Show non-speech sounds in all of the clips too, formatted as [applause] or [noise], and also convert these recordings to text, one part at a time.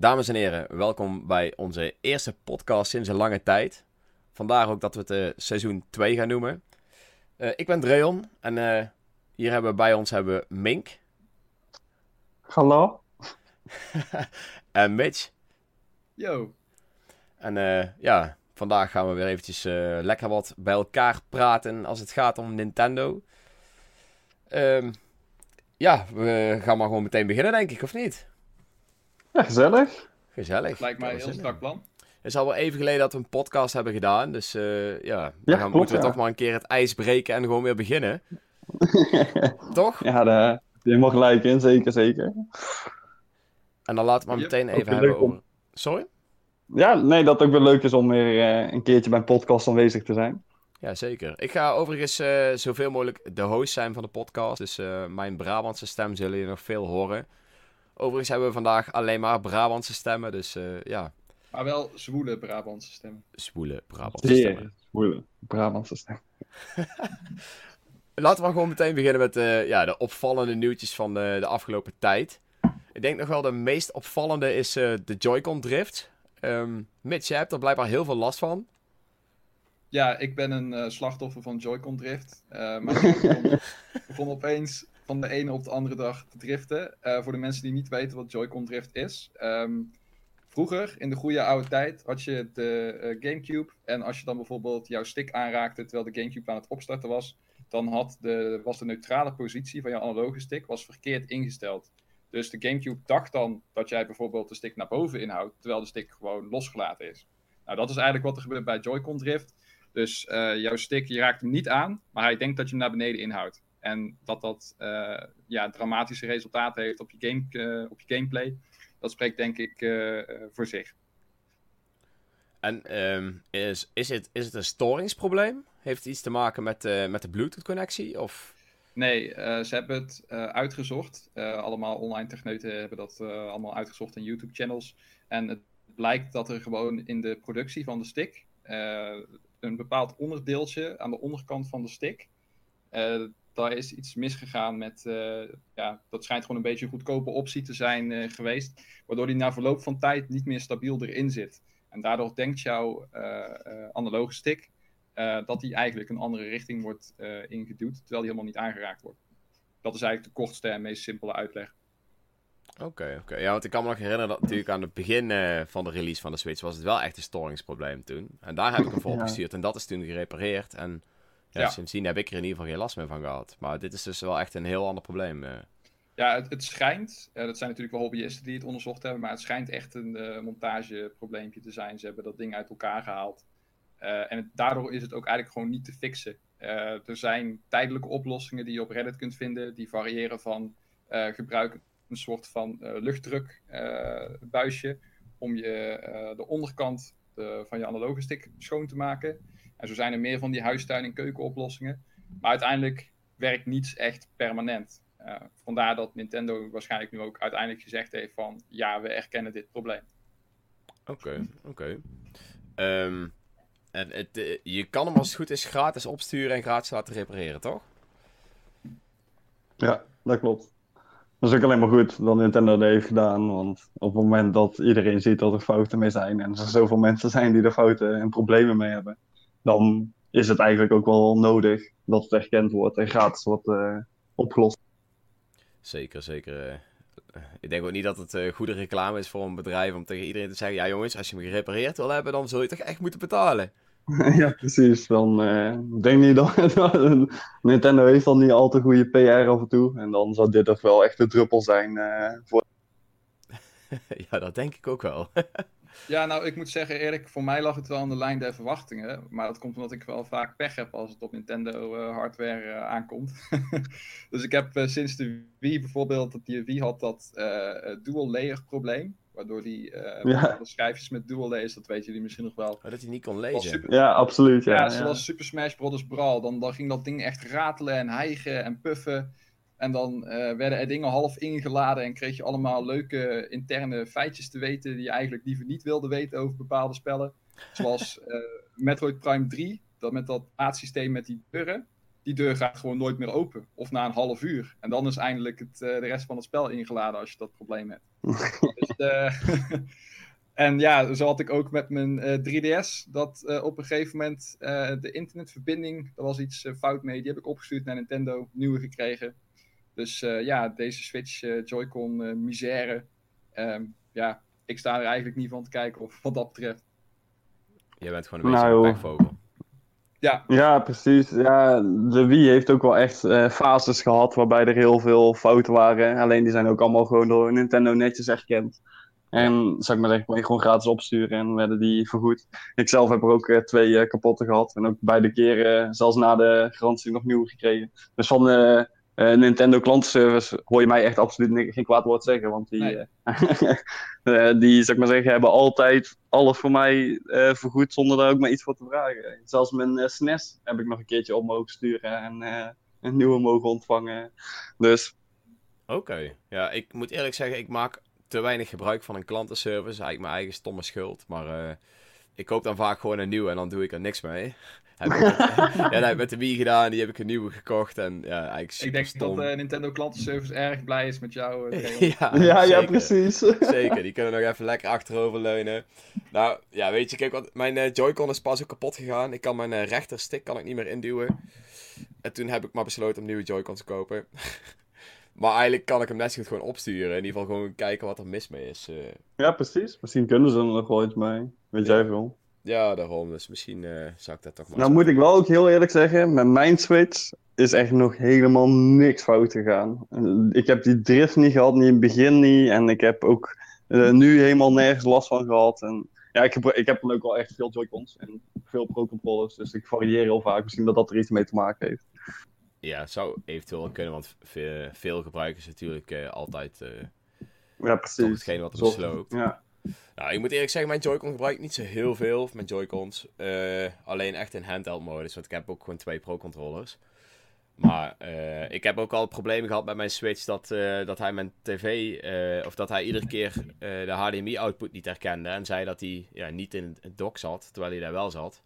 Dames en heren, welkom bij onze eerste podcast sinds een lange tijd. Vandaar ook dat we het uh, seizoen 2 gaan noemen. Uh, ik ben Dreon en uh, hier hebben we bij ons hebben we Mink. Hallo. [laughs] en Mitch. Yo. En ja, vandaag gaan we weer eventjes lekker wat bij elkaar praten als het gaat om Nintendo. Um, ja, we gaan maar gewoon meteen beginnen, denk ik, of niet? Ja, gezellig. Gezellig. Lijkt mij een heel strak plan. Het is al wel even geleden dat we een podcast hebben gedaan. Dus uh, ja, dan gaan, moeten we toch maar een keer het ijs breken en gewoon weer beginnen. [laughs] toch? Ja, daar je mag gelijk in, zeker, zeker. En dan laten we maar meteen even hebben over... Sorry? Ja, nee, dat het ook wel leuk is om weer uh, een keertje bij een podcast aanwezig te zijn. Ja, zeker. Ik ga overigens uh, zoveel mogelijk de host zijn van de podcast. Dus uh, mijn Brabantse stem zullen je nog veel horen. Overigens hebben we vandaag alleen maar Brabantse stemmen, dus uh, ja. Maar wel zwoele Brabantse stemmen. Zwoele Brabantse stemmen. Zwoele Brabantse stemmen. [laughs] Laten we gewoon meteen beginnen met ja, de opvallende nieuwtjes van de, de, afgelopen tijd. Ik denk nog wel de meest opvallende is de Joy-Con drift. Um, Mitch, jij hebt er blijkbaar heel veel last van. Ja, ik ben een uh, slachtoffer van Joy-Con drift. Uh, maar ik begon, [laughs] opeens van de ene op de andere dag te driften. Uh, voor de mensen die niet weten wat Joy-Con drift is. Um, vroeger, in de goede oude tijd, had je de Gamecube. En als je dan bijvoorbeeld jouw stick aanraakte terwijl de Gamecube aan het opstarten was. Dan had de, was de neutrale positie van je analoge stick was verkeerd ingesteld. Dus de Gamecube dacht dan dat jij bijvoorbeeld de stick naar boven inhoudt. Terwijl de stick gewoon losgelaten is. Nou, dat is eigenlijk wat er gebeurt bij Joy-Con drift. Dus uh, jouw stick, je raakt hem niet aan, maar hij denkt dat je hem naar beneden inhoudt. En dat dat uh, ja, dramatische resultaten heeft op je, game, uh, op je gameplay, dat spreekt denk ik voor zich. En um, is, is, het, is het een storingsprobleem? Heeft het iets te maken met, met de Bluetooth-connectie? Of... Nee, ze hebben het uitgezocht. allemaal online techneuten hebben dat allemaal uitgezocht in YouTube-channels. En het blijkt dat er gewoon in de productie van de stick een bepaald onderdeeltje aan de onderkant van de stick. Daar is iets misgegaan met, uh, ja, dat schijnt gewoon een beetje een goedkope optie te zijn uh, geweest, waardoor die na verloop van tijd niet meer stabiel erin zit. En daardoor denkt jouw analoge stick dat die eigenlijk een andere richting wordt ingeduwd, terwijl die helemaal niet aangeraakt wordt. Dat is eigenlijk de kortste en meest simpele uitleg. Oké, oké. Ja, want ik kan me nog herinneren dat natuurlijk aan het begin uh, van de release van de Switch was het wel echt een storingsprobleem toen. En daar heb ik hem voor ja. opgestuurd en dat is toen gerepareerd. En ja, ja. sindsdien heb ik er in ieder geval geen last meer van gehad. Maar dit is dus wel echt een heel ander probleem. Uh. Ja, het, het schijnt, uh, dat zijn natuurlijk wel hobbyisten die het onderzocht hebben, maar het schijnt echt een montageprobleempje te zijn. Ze hebben dat ding uit elkaar gehaald. en het, daardoor is het ook eigenlijk gewoon niet te fixen. er zijn tijdelijke oplossingen die je op Reddit kunt vinden, die variëren van gebruik een soort van luchtdrukbuisje om je, de onderkant de, van je analoge stick schoon te maken. En zo zijn er meer van die huistuin- en keukenoplossingen. Maar uiteindelijk werkt niets echt permanent. Uh, vandaar dat Nintendo waarschijnlijk nu ook uiteindelijk gezegd heeft van ja, we erkennen dit probleem. Oké, okay, oké. Okay. Um, en het, je kan hem als het goed is gratis opsturen en gratis laten repareren, toch? Ja, dat klopt. Dat is ook alleen maar goed dat Nintendo dat heeft gedaan. Want op het moment dat iedereen ziet dat er fouten mee zijn. En er zoveel mensen zijn die er fouten en problemen mee hebben. Dan is het eigenlijk ook wel nodig dat het erkend wordt en gratis wordt uh, opgelost. Zeker, zeker. Ik denk ook niet dat het uh, goede reclame is voor een bedrijf om tegen iedereen te zeggen: ja, jongens, als je hem gerepareerd wil hebben, dan zul je toch echt moeten betalen. [laughs] ja, precies. Dan uh, denk niet dat [laughs] Nintendo heeft dan niet al te goede PR af en toe. En dan zou dit toch wel echt een druppel zijn voor. [laughs] ja, dat denk ik ook wel. [laughs] ja, nou, ik moet zeggen eerlijk, voor mij lag het wel aan de lijn der verwachtingen. Maar dat komt omdat ik wel vaak pech heb als het op Nintendo uh, hardware aankomt. [laughs] dus ik heb sinds de Wii bijvoorbeeld, dat die Wii had dat dual layer probleem. Waardoor die uh, ja. schijfjes met dual layers, dat weten jullie misschien nog wel. Oh, dat hij niet kon lezen. Super... Ja, absoluut. Ja, ja, zoals ja. Super Smash Bros. Brawl. Dan, dan ging dat ding echt ratelen en hijgen en puffen. En dan uh, werden er dingen half ingeladen en kreeg je allemaal leuke interne feitjes te weten die je eigenlijk liever niet wilde weten over bepaalde spellen. Zoals uh, [laughs] Metroid Prime 3, dat met dat aardsysteem met die deuren. die deur gaat gewoon nooit meer open. Of na een half uur. En dan is eindelijk het, de rest van het spel ingeladen als je dat probleem hebt. [laughs] dus, [laughs] en ja, zo had ik ook met mijn 3DS. Dat op een gegeven moment de internetverbinding, er was iets fout mee. Die heb ik opgestuurd naar Nintendo, nieuwe gekregen. Dus ja, deze Switch Joy-Con misère. Ehm, ja, ik sta er eigenlijk niet van te kijken of wat dat betreft. Je bent gewoon een beetje nou, een wegvogel. Ja. ja, precies. Ja, de Wii heeft ook wel echt uh, fases gehad waarbij er heel veel fouten waren. Alleen die zijn ook allemaal gewoon door Nintendo netjes erkend. En zou ik maar zeggen, kon je gewoon gratis opsturen en werden die vergoed. Ik zelf heb er ook uh, twee uh, kapotte gehad. En ook beide keren, zelfs na de garantie, nog nieuw gekregen. Dus van uh, Nintendo klantenservice hoor je mij echt absoluut geen kwaad woord zeggen. Want die, nee. uh, [laughs] die zou ik maar zeggen, hebben altijd alles voor mij vergoed zonder daar ook maar iets voor te vragen. Zelfs mijn SNES heb ik nog een keertje op mogen sturen en een nieuwe mogen ontvangen. Dus. Oké, ja, ik moet eerlijk zeggen, ik maak te weinig gebruik van een klantenservice. Eigenlijk mijn eigen stomme schuld. Maar ik koop dan vaak gewoon een nieuwe en dan doe ik er niks mee. Heb ik met, [laughs] ja, dat met de Wii gedaan, die heb ik een nieuwe gekocht. En, ja, eigenlijk ik denk dat uh, Nintendo klantenservice erg blij is met jou. [laughs] Uh, ja, ja, ja, precies. [laughs] zeker, die kunnen nog even lekker achterover leunen. Nou, ja, weet je, kijk, wat, mijn uh, Joy-Con is pas ook kapot gegaan. Ik kan mijn uh, rechterstick kan ik niet meer induwen. En toen heb ik maar besloten om nieuwe Joy-Con te kopen. maar eigenlijk kan ik hem net zo goed gewoon opsturen. In ieder geval gewoon kijken wat er mis mee is. Ja, precies. Misschien kunnen ze er nog wel iets mee. Weet jij veel. Ja, daarom. Dus misschien uh, zou ik dat toch maar Nou moet ik wel ook heel eerlijk zeggen, met mijn Switch is echt nog helemaal niks fout gegaan. Ik heb die drift niet gehad, niet in het begin niet. En ik heb ook uh, nu helemaal nergens last van gehad. En ja, ik heb, ik heb dan ook wel echt veel Joy-Cons en veel Pro-controllers. Dus ik varieer heel vaak. Misschien dat dat er iets mee te maken heeft. Ja, het zou eventueel kunnen, want veel, veel gebruikers natuurlijk uh, altijd... ja, precies. hetgeen wat er besloopt. Ja. Nou, ik moet eerlijk zeggen, mijn Joy-Con gebruik ik niet zo heel veel. Of mijn Joy-Cons. Uh, alleen echt in handheld modus. Want ik heb ook gewoon twee Pro-controllers. Maar uh, ik heb ook al problemen gehad met mijn Switch dat, uh, dat hij mijn tv, of dat hij iedere keer de HDMI-output niet herkende. En zei dat hij ja, niet in het dock zat, terwijl hij daar wel zat.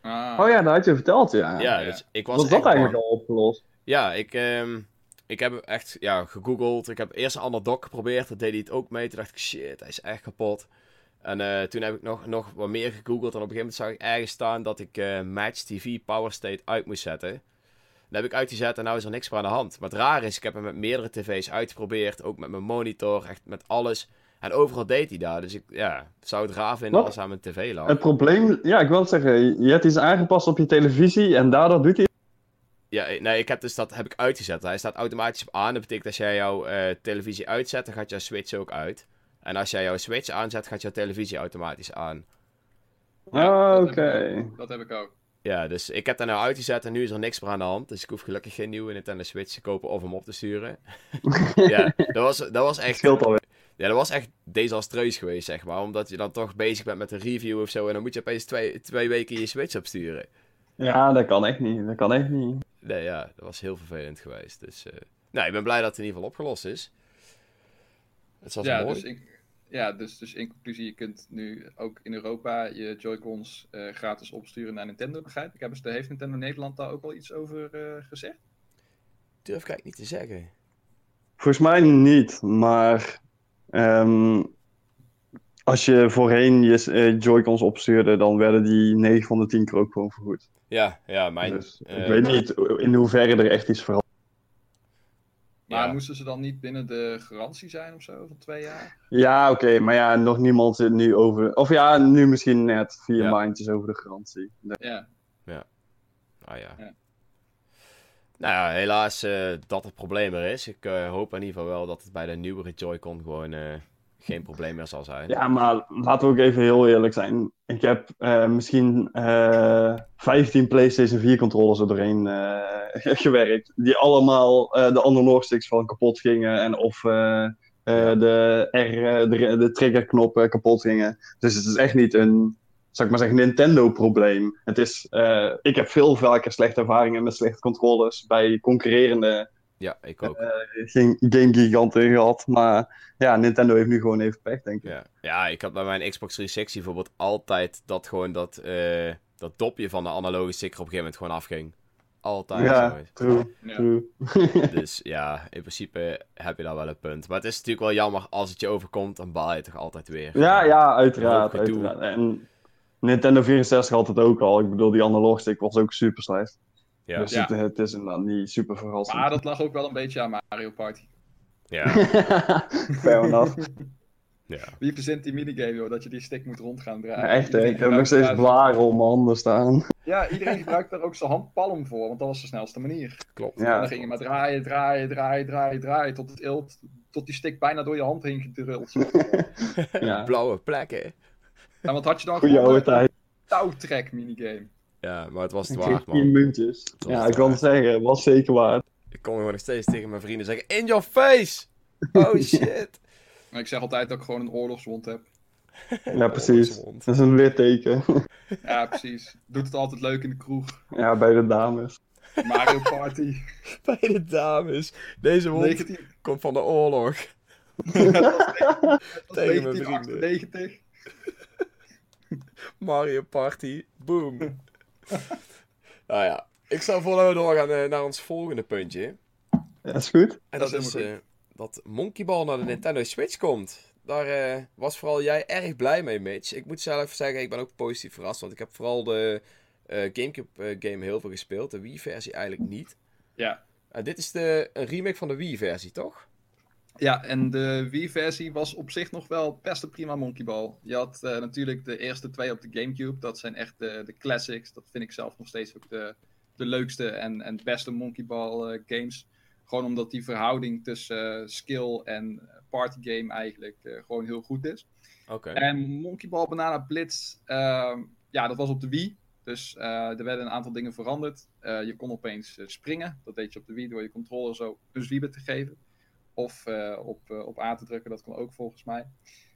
Ah. Oh ja, dat had je verteld, ja. Ja, dus ik was. Was dat eigenlijk al opgelost? Ja, ik, um, ik heb echt ja, gegoogeld. Ik heb eerst een ander dock geprobeerd. Dat deed hij het ook mee. Toen dacht ik, shit, hij is echt kapot. En uh, toen heb ik nog, nog wat meer gegoogeld. En op een gegeven moment zag ik ergens staan dat ik uh, Match TV Power State uit moest zetten. Dat heb ik uitgezet en nu is er niks meer aan de hand. Maar het raar is, ik heb hem met meerdere tv's uitgeprobeerd. Ook met mijn monitor, echt met alles. En overal deed hij daar. Dus ik ja, zou het raar vinden als hij aan mijn tv lag. Het probleem, ja, ik wil zeggen, je hebt iets aangepast op je televisie en daardoor doet hij ja, nee, ik heb dus dat heb ik uitgezet. Hij staat automatisch op aan. Dat betekent als jij jouw uh, televisie uitzet, dan gaat jouw switch ook uit. En als jij jouw switch aanzet, gaat jouw televisie automatisch aan. Ja, oké. Dat heb ik ook. Ja, dus ik heb daar nou uitgezet en nu is er niks meer aan de hand. Dus ik hoef gelukkig geen nieuwe Nintendo Switch te kopen of hem op te sturen. [laughs] ja, dat was, dat was echt... Scheelt alweer. Ja, dat was echt desastreus geweest, zeg maar. Omdat je dan toch bezig bent met een review of zo. En dan moet je opeens twee, twee weken je Switch opsturen. Ja, dat kan echt niet. Dat kan echt niet. Nee, ja, dat was heel vervelend geweest. Dus, uh... nou, ik ben blij dat het in ieder geval opgelost is. Het was ja, mooi. Dus ik, ja, dus, dus in conclusie, je kunt nu ook in Europa je Joy-Cons uh, gratis opsturen naar Nintendo, begrijp ik. Hebben ze, heeft Nintendo Nederland daar ook al iets over uh, gezegd? Durf ik eigenlijk niet te zeggen. Volgens mij niet, maar um, als je voorheen je uh, Joy-Cons opstuurde, dan werden die 9 van de 10 keer ook gewoon vergoed. Ja, ja, mijn... Dus, ik weet niet in hoeverre er echt iets verandert. Maar ja. moesten ze dan niet binnen de garantie zijn of zo, van twee jaar? Ja, oké, okay, maar ja, nog niemand zit nu over... Of ja, nu misschien net vier ja. maandjes over de garantie. Ja. Ja. Ah ja. ja. Nou ja, helaas uh, dat het probleem er is. Ik uh, hoop in ieder geval wel dat het bij de nieuwere Joy-Con gewoon... Uh, geen probleem meer zal zijn. Ja, maar laten we ook even heel eerlijk zijn. Ik heb uh, misschien uh, 15 PlayStation 4 controllers er doorheen uh, [laughs] gewerkt. Die allemaal de analog sticks van kapot gingen. En of de, R, de, de triggerknoppen kapot gingen. Dus het is echt niet een, zou ik maar zeggen, Nintendo-probleem. Het is, ik heb veel vaker slechte ervaringen met slechte controllers bij concurrerende ja, ik ook. Uh, geen game giganten gehad, maar ja, Nintendo heeft nu gewoon even pech, denk ik. Ja, ja ik had bij mijn Xbox 360 bijvoorbeeld altijd dat gewoon dat, uh, dat dopje van de analoge sticker op een gegeven moment gewoon afging. altijd Ja, true, Ja. true. [laughs] Dus ja, in principe heb je daar wel een punt. Maar het is natuurlijk wel jammer als het je overkomt, dan baal je toch altijd weer. Ja, ja, uiteraard. Uiteraard. En Nintendo 64 had het ook al. Ik bedoel, die analogstick was ook super slecht. Ja. Dus Ja. het, het is inderdaad niet super verrassend. Maar dat lag ook wel een beetje aan Mario Party. Ja. [laughs] Fair enough. ja. Wie verzint die minigame, joh, dat je die stick moet rond gaan draaien? Ja, echt, hè. Iedereen Ik heb nog steeds blaren op mijn handen staan. Ja, iedereen gebruikt daar ook zijn handpalm voor, want dat was de snelste manier. Klopt. En Ja. dan ging je maar draaien, draaien, draaien, draaien, draaien, tot het ilt, tot die stick bijna door je hand heen gedruld. [laughs] Ja. Blauwe plekken. En wat had je dan Goeie oude tijd. Touwtrek minigame. Ja, maar het was het waard, kreeg 10 man. muntjes. Ja, het ik kan het zeggen. Was zeker waard. Ik kon gewoon nog steeds tegen mijn vrienden zeggen: In your face! Oh [laughs] shit! Maar ik zeg altijd dat ik gewoon een oorlogswond heb. [laughs] Ja, precies. Dat is een litteken. [laughs] Ja, precies. Doet het altijd leuk in de kroeg. Ja, bij de dames. Mario Party. Bij de dames. Deze wond 19... komt van de oorlog. Tegen mijn 1998. Mario Party. Boom. Nou ja, ik zou voor dat we doorgaan eh, naar ons volgende puntje. Ja, is goed. En Dat dat, is eh, dat Monkey Ball naar de Nintendo Switch komt. Daar eh, was vooral jij erg blij mee, Mitch. Ik moet zelf zeggen, ik ben ook positief verrast. Want ik heb vooral de eh, Gamecube eh, game heel veel gespeeld. De Wii-versie eigenlijk niet. Ja. En dit is de, een remake van de Wii-versie, toch? Ja, en de Wii-versie was op zich nog wel best een prima Monkey Ball. Je had eh, natuurlijk de eerste twee op de Gamecube. Dat zijn echt de, de classics. Dat vind ik zelf nog steeds ook de, de leukste en, en beste Monkey Ball eh, games. Gewoon omdat die verhouding tussen eh, skill en party game eigenlijk gewoon heel goed is. Oké. En Monkey Ball Banana Blitz, ehm, ja, dat was op de Wii. Dus er werden een aantal dingen veranderd. Je kon opeens springen. Dat deed je op de Wii door je controller zo een zwieber te geven. Of eh, op, eh, op A te drukken, dat kon ook volgens mij.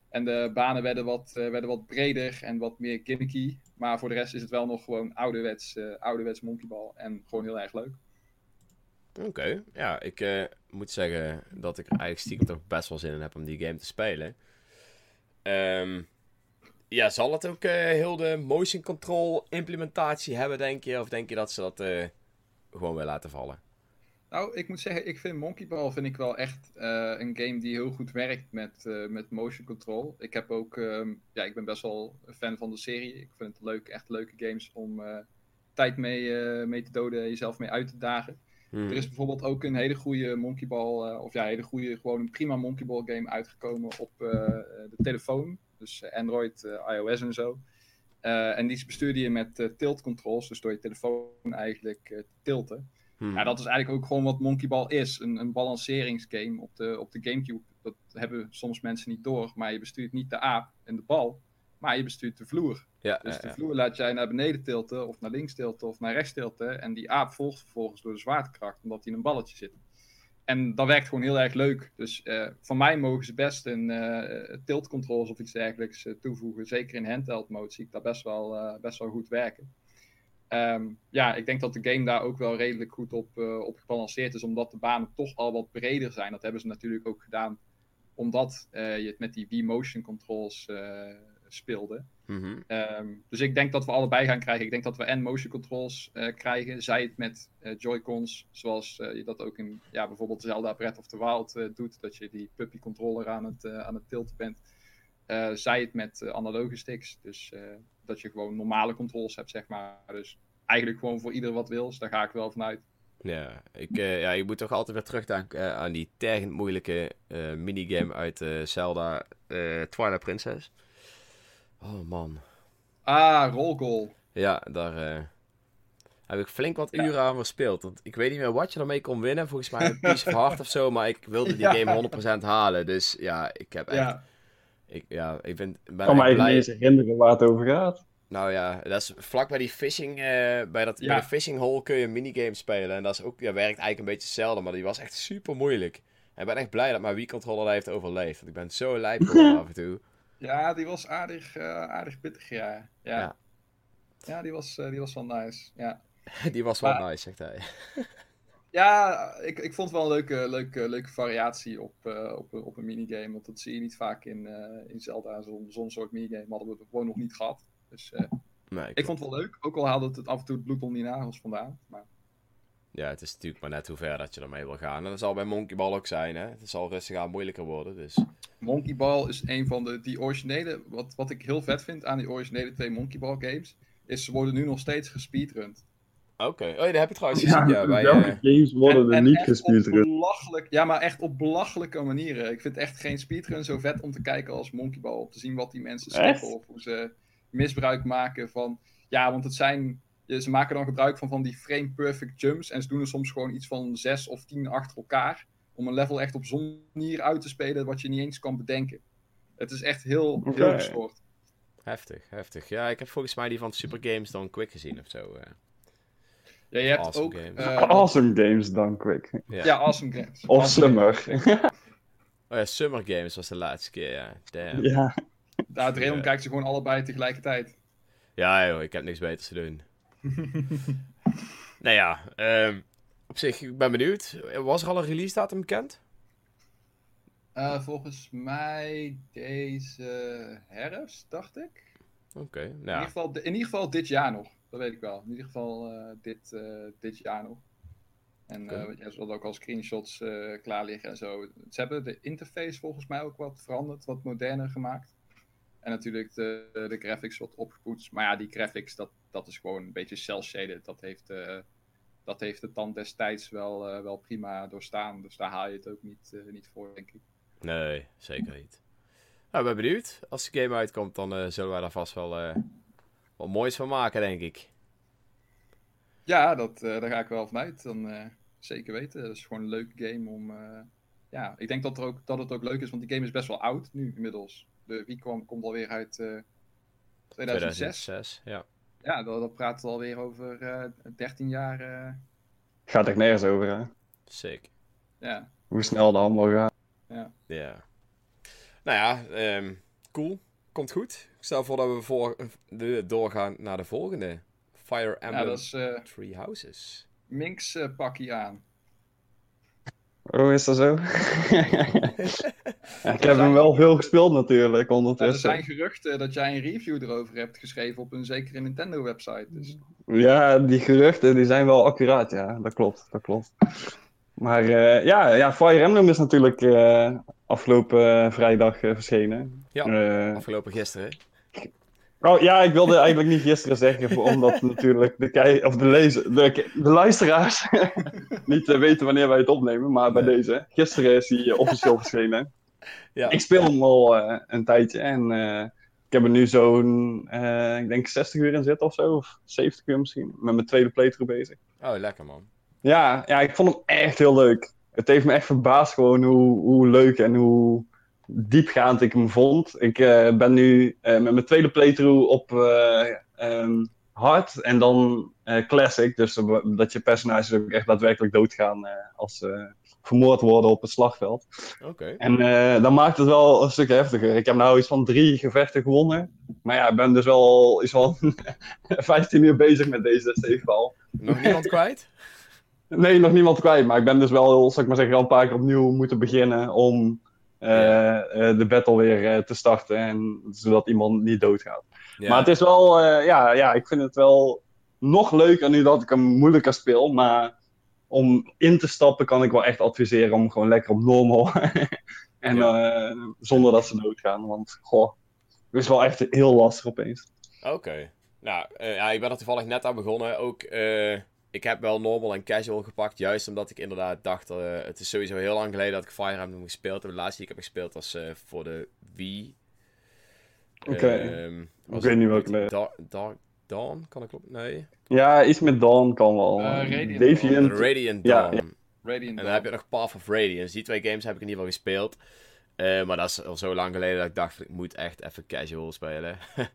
En de banen werden wat, eh, werden wat breder en wat meer gimmicky. Maar voor de rest is het wel nog gewoon ouderwets, ouderwets Monkey Ball. En gewoon heel erg leuk. Oké, ja, ik moet zeggen dat ik er eigenlijk stiekem toch best wel zin in heb om die game te spelen. Ehm, ja, zal het ook heel de motion control implementatie hebben, denk je? Of denk je dat ze dat gewoon weer laten vallen? Nou, ik moet zeggen, ik vind Monkey Ball vind ik wel echt eh, een game die heel goed werkt met, eh, met motion control. Ik heb ook, ehm, ja, ik ben best wel een fan van de serie. Ik vind het leuk, echt leuke games om eh, tijd mee, mee te doden en jezelf mee uit te dagen. Hmm. Er is bijvoorbeeld ook een hele goede Monkey Ball, of ja, hele goede, gewoon een prima Monkey Ball game uitgekomen op de telefoon. Dus Android, iOS en zo. En die bestuurde je met tilt controls, dus door je telefoon eigenlijk te tilten. Hmm. Ja, dat is eigenlijk ook gewoon wat Monkey Ball is. Een, een balanceringsgame op de, op de Gamecube. Dat hebben soms mensen niet door. Maar je bestuurt niet de aap en de bal. Maar je bestuurt de vloer. ja, Dus ja, de vloer laat jij naar beneden tilten. Of naar links tilten. Of naar rechts tilten. En die aap volgt vervolgens door de zwaartekracht. Omdat hij in een balletje zit. En dat werkt gewoon heel erg leuk. Dus eh van mij mogen ze best een tilt controls of iets dergelijks eh, toevoegen. Zeker in handheld mode zie ik dat best wel, best wel goed werken. Ehm, ja, ik denk dat de game daar ook wel redelijk goed op, op gebalanceerd is, omdat de banen toch al wat breder zijn. Dat hebben ze natuurlijk ook gedaan omdat eh, je het met die V-motion controls eh, speelde. Mhm. Ehm, dus ik denk dat we allebei gaan krijgen. Ik denk dat we en motion controls krijgen, zij het met Joy-Cons, zoals je dat ook in ja, bijvoorbeeld Zelda Breath of the Wild doet, dat je die puppy controller aan het, aan het tilten bent. Eh, zij het met eh, analoge sticks, dus eh, dat je gewoon normale controls hebt, zeg maar. Dus eigenlijk gewoon voor ieder wat wil, dus daar ga ik wel vanuit. Ja, ik, ja, ik moet toch altijd weer terugdenken aan die tergend moeilijke minigame uit Zelda Twilight Princess. Oh man. Ah, roll goal. Ja, daar heb ik flink wat Ja. uren aan gespeeld. Want ik weet niet meer wat je ermee kon winnen. Volgens mij [laughs] een piece of heart of zo. Maar ik wilde die Ja. game 100% halen. Dus ja, ik heb echt... Ja, Ik, ja, ik ben, ben Ik kan me echt even blij. niet eens herinneren waar het over gaat. Nou ja, dat is vlak bij die fishing, eh, bij, dat, Ja. bij de fishing hole kun je een minigame spelen. En dat is ook, ja, werkt eigenlijk een beetje hetzelfde, maar die was echt super moeilijk. En ik ben echt blij dat mijn Wii controller dat heeft overleefd. Want ik ben zo lijp [laughs] af en toe. ja die was aardig, eh, aardig pittig, ja. Ja, Ja. ja. die, was, eh, die was wel nice, ja. [laughs] Die was wel Maar- nice, zegt hij. [laughs] Ja, ik, ik vond het wel een leuke, leuke, leuke variatie op, eh, op, een- op een minigame. Want dat zie je niet vaak in, eh, in Zelda. Zo'n zo'n soort minigame hadden we gewoon nog niet gehad. Dus eh, Nee, ik vond het wel leuk. Ook al haalde het het af en toe het bloed om die nagels vandaan. Maar ja, het is natuurlijk maar net hoe ver dat je ermee wil gaan. En dat zal bij Monkey Ball ook zijn, hè. Het zal rustig aan moeilijker worden, dus... Monkey Ball is een van de, die originele, wat, wat ik heel vet vind aan die originele twee Monkey Ball games, is ze worden nu nog steeds gespeedrund. Oké, oh ja, dat heb ik trouwens gezien, ja. bij, welke eh, games worden er en niet gespeedrun? belachelijk, ja, maar echt op belachelijke manieren. Ik vind echt geen speedrun zo vet om te kijken als Monkey Ball. Om te zien wat die mensen zeggen of hoe ze misbruik maken van... Ja, want het zijn... ja, Ze maken dan gebruik van, van die frame perfect jumps. En ze doen er soms gewoon iets van zes of tien achter elkaar. Om een level echt op zo'n manier uit te spelen wat je niet eens kan bedenken. Het is echt heel, gestoord. Heftig, heftig. Ja, ik heb volgens mij die van Super Games dan Quick gezien of zo. eh. Ja, je hebt Awesome ook... games. eh, Awesome games dan, quick. Ja. Ja, Awesome Games. Of Awesome Summer. [laughs] Oh ja, Summer Games was de laatste keer, ja. Damn. ja. Kijkt ze gewoon allebei tegelijkertijd. Ja, joh, ik heb niks beters te doen. [laughs] nou ja, ehm, op zich, ik ben benieuwd. Was er al een release datum bekend? Eh, volgens mij deze herfst, dacht ik. Oké, In, nou ieder geval, in ieder geval dit jaar nog. Dat weet ik wel. In ieder geval eh, dit, eh, dit jaar nog. En Oké. ja, ze hadden ook al screenshots eh, klaar liggen en zo. Ze hebben de interface volgens mij ook wat veranderd, wat moderner gemaakt. En natuurlijk de, de graphics wat opgepoetst. Maar ja, die graphics, dat, dat is gewoon een beetje cel-shaded. Dat heeft, eh, dat heeft de tand destijds wel, wel prima doorstaan. Dus daar haal je het ook niet, niet voor, denk ik. Nee, zeker niet. Nou, ben benieuwd. Als de game uitkomt, dan zullen wij daar vast wel wat moois van maken, denk ik. Ja, dat, eh, daar ga ik wel vanuit. Dan eh, zeker weten. Dat is gewoon een leuke game om. eh, ja, ik denk dat, er ook, dat het ook leuk is, want die game is best wel oud nu inmiddels. De wie kwam, komt alweer uit eh 2006. 2006, ja. Ja, dat, dat praat alweer over eh 13 jaar. eh, Gaat echt nergens over, hè? Sick. ja. Hoe snel dat allemaal gaat. Ja. Nou ja, ehm, cool. Komt goed. Ik stel voor dat we voor, de, doorgaan naar de volgende. Fire ja, Emblem dat is eh Three Houses. Minx eh, pakje aan. Oh, is dat zo? [laughs] Ja, ik heb hem wel veel gespeeld natuurlijk, Ja, er ondertussen. zijn geruchten dat jij een review erover hebt geschreven op een zekere Nintendo-website. Dus Ja, die geruchten die zijn wel accuraat, ja. Dat klopt, dat klopt. Maar eh, ja, ja, Fire Emblem is natuurlijk eh, afgelopen eh, vrijdag verschenen. Ja, afgelopen gisteren. oh ja, ik wilde eigenlijk niet gisteren zeggen, voor- omdat [laughs] natuurlijk de, kei of de, lezer, de, de luisteraars [laughs] niet weten wanneer wij het opnemen. Maar bij Nee. deze, gisteren is hij officieel verschenen. [laughs] Ja. Ik speel hem al een tijdje en ik heb er nu zo'n, ik denk 60 uur in zitten of zo, of 70 uur misschien, met mijn tweede playthrough bezig. Oh, lekker man. Ja, ja, ik vond hem echt heel leuk. Het heeft me echt verbaasd gewoon hoe, hoe leuk en hoe diepgaand ik hem vond. Ik eh, ben nu eh, met mijn tweede playthrough op eh, ehm, hard en dan classic. Dus dat je personages ook echt daadwerkelijk doodgaan als ze vermoord worden op het slagveld. Oké. En dan maakt het wel een stuk heftiger. Ik heb nou iets van drie gevechten gewonnen. Maar ja, ik ben dus wel iets van 15 uur bezig met deze steekbal. Nog niemand kwijt? [laughs] Nee, nog niemand kwijt. Maar ik ben dus wel, zal ik maar zeggen, al een paar keer opnieuw moeten beginnen om eh, eh, de battle weer eh, te starten. En, zodat iemand niet doodgaat. Ja. Maar het is wel, ja, ja, ik vind het wel nog leuker nu dat ik hem moeilijker speel. Maar om in te stappen kan ik wel echt adviseren om gewoon lekker op normal. [laughs] en zonder dat ze doodgaan. Want, goh, het is wel echt heel lastig opeens. Oké. Nou, ja, ik ben er toevallig net aan begonnen. Ook, ik heb wel normal en casual gepakt. Juist omdat ik inderdaad dacht, eh, het is sowieso heel lang geleden dat ik Fire Emblem gespeeld heb. De laatste die ik heb gespeeld was eh, voor de Wii. Oké. Ehm, was weet niet welke Dark, Dark Dawn, kan ik kloppen? Nee. Ja, iets met Dawn kan wel. Eh, Radiant Deviant. Radiant Ja, Dawn. Radiant En dan heb je nog Path of Radiance. Die twee games heb ik in ieder geval gespeeld. Eh, maar dat is al zo lang geleden dat ik dacht, ik moet echt even casual spelen. [laughs]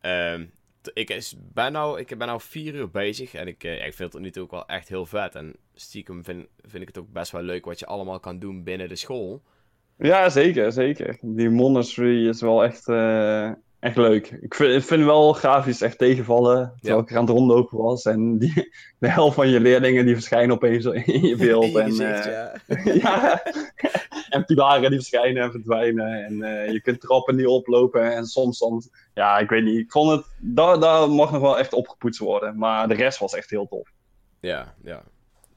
Ehm, t- ik, is, ben nou, ik ben nou vier uur bezig en ik, eh, ik vind het nu toe ook wel echt heel vet. En stiekem vind, vind ik het ook best wel leuk wat je allemaal kan doen binnen de school. Ja, zeker, zeker. Die monastery is wel echt, eh, echt leuk. Ik vind, ik vind wel grafisch echt tegenvallen, terwijl ik er aan het rondlopen was. En die, de helft van je leerlingen die verschijnen opeens in je beeld. [laughs] En, gezicht, eh, ja. [laughs] ja. [laughs] en pilaren die verschijnen en verdwijnen. En eh, je kunt trappen niet oplopen. En soms dan, ja, ik weet niet. Ik vond het, daar, daar mag nog wel echt opgepoetst worden. Maar de rest was echt heel tof. Ja, ja.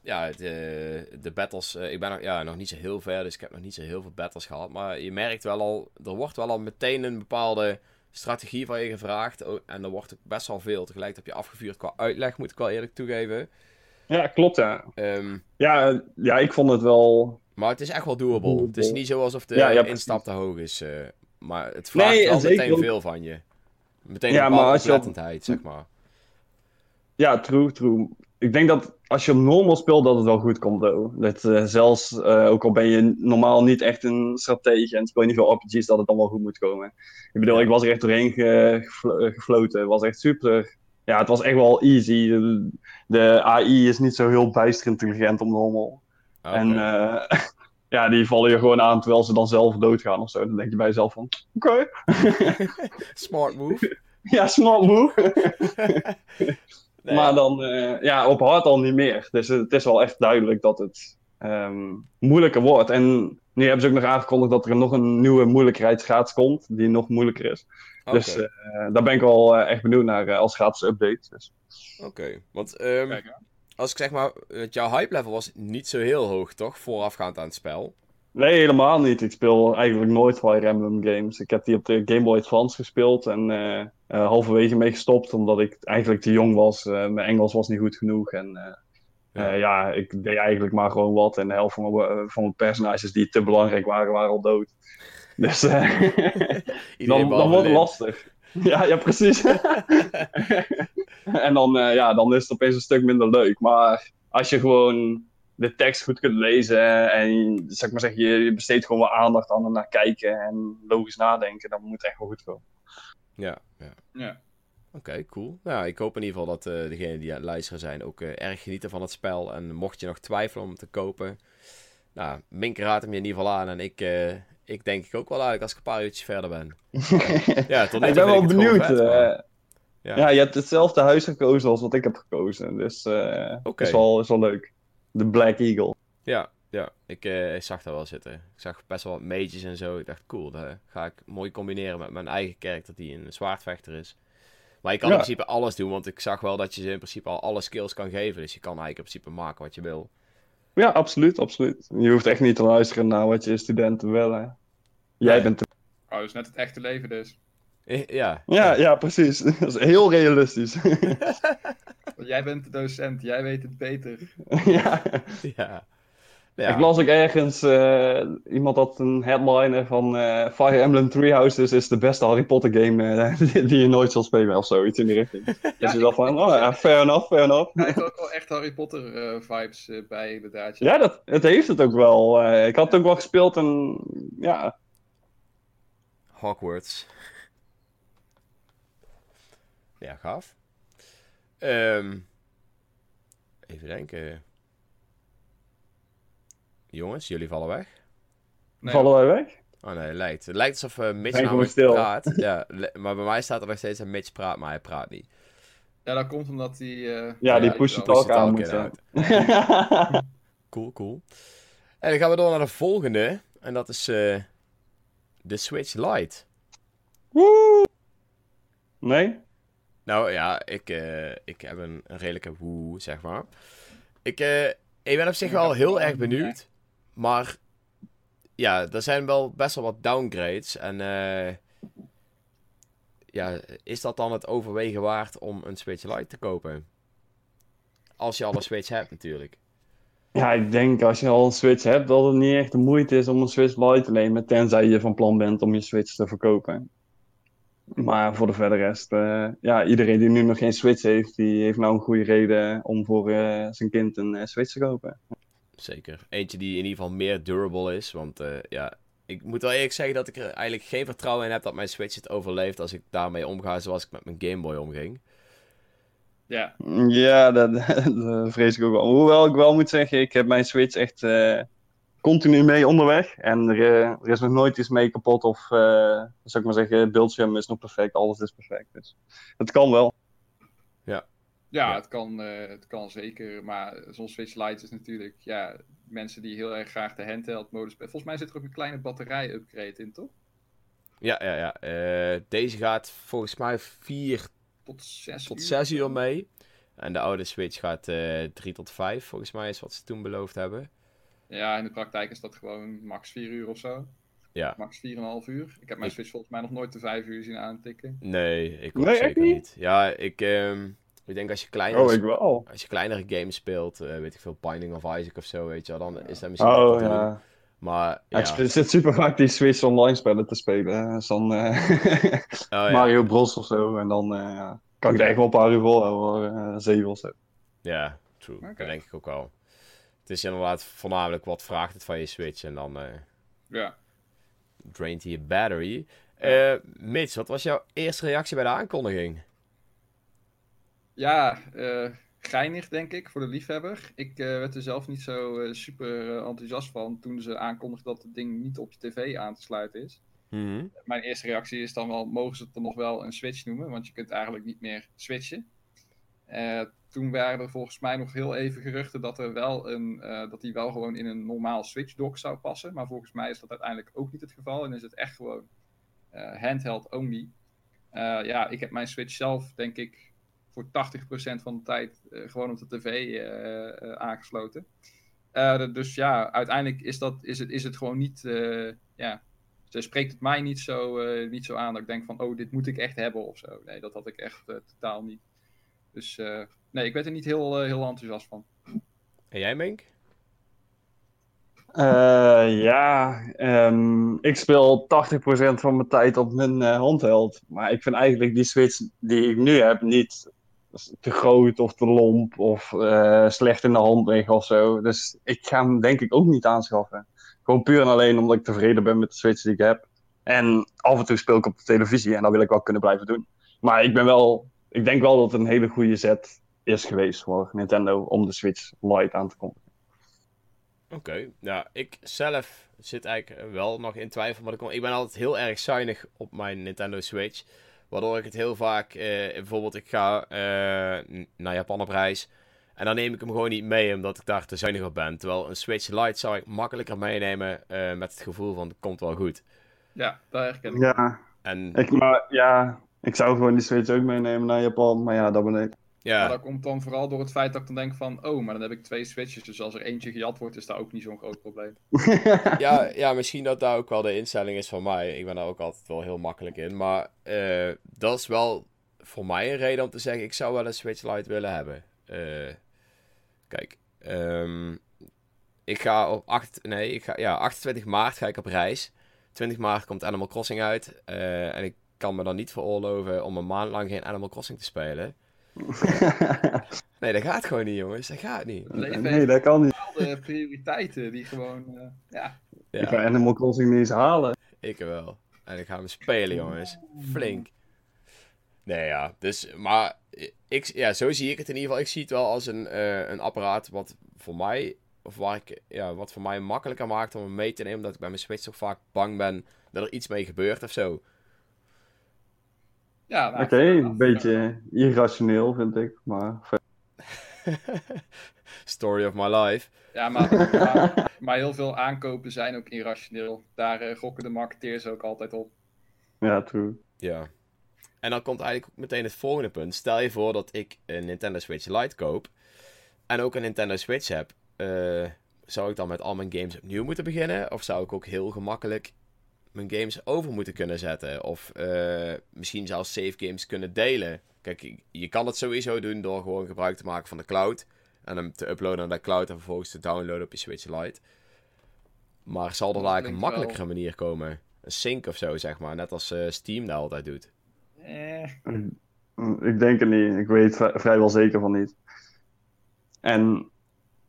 ja, de, de battles. ik ben nog, ja, nog niet zo heel ver, dus ik heb nog niet zo heel veel battles gehad. Maar je merkt wel al, er wordt wel al meteen een bepaalde strategie van je gevraagd. En er wordt best wel veel tegelijk heb je afgevuurd qua uitleg, moet ik wel eerlijk toegeven. Ja, klopt, ja. Um, ja, ja, ik vond het wel... Maar het is echt wel doable. Het is niet zo alsof de ja, instap te hoog is. Uh, maar het vraagt nee, wel meteen veel van je. Meteen ja, maar als je zeg maar. Ja, true, true. Ik denk dat als je op normal speelt, dat het wel goed komt. Though. Dat uh, zelfs, uh, ook al ben je normaal niet echt een stratege en speel je niet veel RPG's, dat het dan wel goed moet komen. Ik bedoel, ik was er echt doorheen gefloten. Het was echt super. Ja, het was echt wel easy. De, de AI is niet zo heel bijster intelligent op normal. Okay. En uh, [laughs] ja, die vallen je gewoon aan terwijl ze dan zelf doodgaan of zo. Dan denk je bij jezelf van, oké. [laughs] smart move. [laughs] ja, smart move. Maar dan, uh, ja, op hard al niet meer. Dus het is wel echt duidelijk dat het um, moeilijker wordt. En nu hebben ze ook nog aangekondigd dat er nog een nieuwe moeilijkheidsgraad komt, die nog moeilijker is. Dus uh, daar ben ik wel uh, echt benieuwd naar als gratis update. Dus. Oké, want um, als ik zeg maar, jouw hype level was niet zo heel hoog, toch? Voorafgaand aan het spel. Nee, helemaal niet. Ik speel eigenlijk nooit Fire Emblem games. Ik heb die op de Game Boy Advance gespeeld en uh, uh, halverwege mee gestopt omdat ik eigenlijk te jong was. Uh, mijn Engels was niet goed genoeg en ja. ja. ik deed eigenlijk maar gewoon wat. En de helft van mijn, van mijn personages die te belangrijk waren, waren al dood. Dus [laughs] dan, dan wordt het lastig. [laughs] Ja, ja precies. [laughs] en dan, ja, dan is het opeens een stuk minder leuk. Maar als je gewoon de tekst goed kunt lezen en zeg maar zeggen, je, je besteedt gewoon wat aandacht aan en naar kijken en logisch nadenken, dan moet het echt wel goed komen. Ja, ja. ja. Oké, cool. Nou, ik hoop in ieder geval dat uh, degenen die aan het luisteren zijn ook uh, erg genieten van het spel. En mocht je nog twijfelen om te kopen, nou, Mink raadt hem je in ieder geval aan. En ik, uh, ik denk ik ook wel eigenlijk als ik een paar uurtjes verder ben. [laughs] ja, tot nu Ik ben wel benieuwd. ja. ja. je hebt hetzelfde huis gekozen als wat ik heb gekozen. Dus uh, okay. is, wel, is wel leuk de Black Eagle. Ja, ja. Ik, ik zag dat wel zitten. Ik zag best wel wat mages en zo. Ik dacht, cool, dat ga ik mooi combineren met mijn eigen karakter die een zwaardvechter is. Maar je kan in principe alles doen, want ik zag wel dat je ze in principe al alle skills kan geven. Dus je kan eigenlijk in principe maken wat je wil. Ja, absoluut, absoluut. Je hoeft echt niet te luisteren naar wat je studenten willen. Jij bent... De... Oh, is net het echte leven dus. Ja. Ja, ja, precies. [laughs] Dat is heel realistisch. [laughs] jij bent de docent, jij weet het beter. [laughs] ja. ja. Ja. Ik las ook ergens, uh, iemand had een headliner van uh, Fire Emblem Three Houses is de beste Harry Potter game uh, [laughs] die, die, je nooit zal spelen of zoiets in die richting. [laughs] ja, dus je dacht van, oh ja, fair enough, fair enough. Hij heeft ook wel echt Harry Potter vibes bij inderdaad. Ja, dat, het heeft het ook wel. ik had het ook wel gespeeld en ja. Hogwarts. Ja, gaaf. Um, even denken. Jongens, jullie vallen weg. Vallen wij weg? Oh nee, het lijkt. Het lijkt alsof uh, Mitch namelijk stil. praat. [laughs] ja, maar bij mij staat er nog steeds een Mitch praat, maar hij praat niet. Ja, dat komt omdat hij... Uh, ja, die push talk aan moet [laughs] cool, cool. En dan gaan we door naar de volgende. En dat is uh, de Switch Lite. Woe! Nee? Nou ja, ik, uh, ik heb een, een redelijke woe, zeg maar. Ik, uh, ik ben op zich wel heel erg benieuwd. Maar ja, er zijn wel best wel wat downgrades. En uh, ja, is dat dan het overwegen waard om een Switch Lite te kopen? Als je al een Switch hebt natuurlijk. Ja, ik denk als je al een Switch hebt, dat het niet echt de moeite is om een Switch Lite te nemen. Tenzij je van plan bent om je Switch te verkopen. Maar voor de verder rest, uh, ja, iedereen die nu nog geen Switch heeft, die heeft nou een goede reden om voor uh, zijn kind een Switch te kopen. Zeker. Eentje die in ieder geval meer durable is. Want ja, ik moet wel eerlijk zeggen dat ik er eigenlijk geen vertrouwen in heb dat mijn Switch het overleeft als ik daarmee omga zoals ik met mijn Game Boy omging. Ja, ja dat, [laughs] dat vrees ik ook wel. Hoewel ik wel moet zeggen, ik heb mijn Switch echt continu mee onderweg. En er, eh, er, is nog nooit iets mee kapot. Of, uh, zou ik maar zeggen, het beeldscherm is nog perfect. Alles is perfect. Dus het kan wel. Ja. Ja, Het, kan, uh, het kan zeker. Maar zo'n Switch Lite is natuurlijk... Ja, mensen die heel erg graag de handheld modus... Volgens mij zit er ook een kleine batterij-upgrade in, toch? Ja, ja, ja. deze gaat volgens mij 4 tot 6 tot 6 uur mee. En de oude Switch gaat uh, 3 tot 5, volgens mij is wat ze toen beloofd hebben. Ja, in de praktijk is dat gewoon max 4 uur of zo. Ja. Max 4,5 uur. Ik heb mijn Switch volgens mij nog nooit de 5 uur zien aantikken. Nee, ik ook zeker niet? Ja, ik, um, ik denk als je kleiner... Oh, ik wel. Als je kleinere games speelt, uh, weet ik veel, Binding of Isaac of zo, weet je wel, dan is dat misschien oh, ja. Doen. Maar, ja. Ik zit super vaak die Switch online spellen te spelen. Dus dan uh, [laughs] oh, ja. Mario Bros of zo. En dan uh, kan ik er echt wel een paar uur zeven of zo. Ja, true. Okay. Dat denk ik ook wel. Het is inderdaad voornamelijk wat vraagt het van je Switch en dan... ja draint hij je battery. Uh, Mitch, wat was jouw eerste reactie bij de aankondiging? Ja, uh, geinig denk ik, voor de liefhebber. Ik uh, werd er zelf niet zo super enthousiast van toen ze aankondigden dat het ding niet op je tv aan te sluiten is. Mm -hmm. Mijn eerste reactie is dan wel, mogen ze het dan nog wel een switch noemen? Want je kunt eigenlijk niet meer switchen. toen waren er volgens mij nog heel even geruchten dat, er wel een, dat die wel gewoon in een normaal Switch dock zou passen. Maar volgens mij is dat uiteindelijk ook niet het geval. En is het echt gewoon handheld only. Ja, ik heb mijn Switch zelf, denk ik, voor 80% van de tijd gewoon op de tv aangesloten. dus ja, uiteindelijk is, dat, is, het, is het gewoon niet. ja, ze spreekt het mij niet zo, niet zo aan dat ik denk van, oh, dit moet ik echt hebben of zo. Nee, dat had ik echt totaal niet. Dus nee, ik werd er niet heel, uh, heel enthousiast van. En jij, Mink? Uh, ja, um, ik speel 80% van mijn tijd op mijn uh, handheld. Maar ik vind eigenlijk die Switch die ik nu heb niet te groot of te lomp of uh, slecht in de hand liggen of zo. Dus ik ga hem denk ik ook niet aanschaffen. Gewoon puur en alleen omdat ik tevreden ben met de Switch die ik heb. En af en toe speel ik op de televisie en dat wil ik wel kunnen blijven doen. Maar ik ben wel, ik denk wel dat het een hele goede set is geweest voor Nintendo om de Switch Lite aan te komen. Oké, nou, ik zelf zit eigenlijk wel nog in twijfel. Maar ik ben altijd heel erg zuinig op mijn Nintendo Switch. Waardoor ik het heel vaak, eh, bijvoorbeeld, ik ga eh, naar Japan op reis. En dan neem ik hem gewoon niet mee, omdat ik daar te zuinig op ben. Terwijl een Switch Lite zou ik makkelijker meenemen uh, met het gevoel van, het komt wel goed. Ja, daar herken ik. Ja, en... ik, maar, ja, ik zou gewoon die Switch ook meenemen naar Japan. Maar ja, dat ben ik. Ja. Maar dat komt dan vooral door het feit dat ik dan denk van, oh, maar dan heb ik twee switches. Dus als er eentje gejat wordt, is dat ook niet zo'n groot probleem. [laughs] ja, ja, misschien dat daar ook wel de instelling is van mij. Ik ben daar ook altijd wel heel makkelijk in. Maar uh, dat is wel voor mij een reden om te zeggen, ik zou wel een Switch Lite willen hebben. Uh, kijk, um, ik ga op 8, nee, ik ga, ja, 28 maart ga ik op reis. 20 maart komt Animal Crossing uit. Uh, en ik kan me dan niet veroorloven om een maand lang geen Animal Crossing te spelen. [laughs] nee, dat gaat gewoon niet, jongens. Dat gaat niet. Leven nee, dat kan niet. De prioriteiten die gewoon, uh, ja. ja. Ik ga Animal Crossing niet eens halen. Ik wel. En ik ga hem spelen, jongens. Flink. Nee, ja. Dus, maar ik, ja, zo zie ik het in ieder geval. Ik zie het wel als een, uh, een apparaat wat voor mij, of waar ik, ja, wat voor mij makkelijker maakt om hem mee te nemen. Omdat ik bij mijn Switch toch vaak bang ben dat er iets mee gebeurt of zo. Ja, Oké, okay, een beetje irrationeel vind ik, maar... [laughs] Story of my life. Ja, maar, [laughs] maar, maar, heel veel aankopen zijn ook irrationeel. Daar uh, gokken de marketeers ook altijd op. Ja, true. Ja. En dan komt eigenlijk ook meteen het volgende punt. Stel je voor dat ik een Nintendo Switch Lite koop en ook een Nintendo Switch heb. Uh, zou ik dan met al mijn games opnieuw moeten beginnen? Of zou ik ook heel gemakkelijk mijn games over moeten kunnen zetten. Of uh, misschien zelfs save games kunnen delen. Kijk, je kan het sowieso doen door gewoon gebruik te maken van de cloud. En hem te uploaden naar de cloud en vervolgens te downloaden op je Switch Lite. Maar zal er daar een makkelijkere wel... manier komen? Een sync of zo, zeg maar. Net als uh, Steam dat altijd doet. Eh. Ik denk het niet. Ik weet vrijwel zeker van niet. En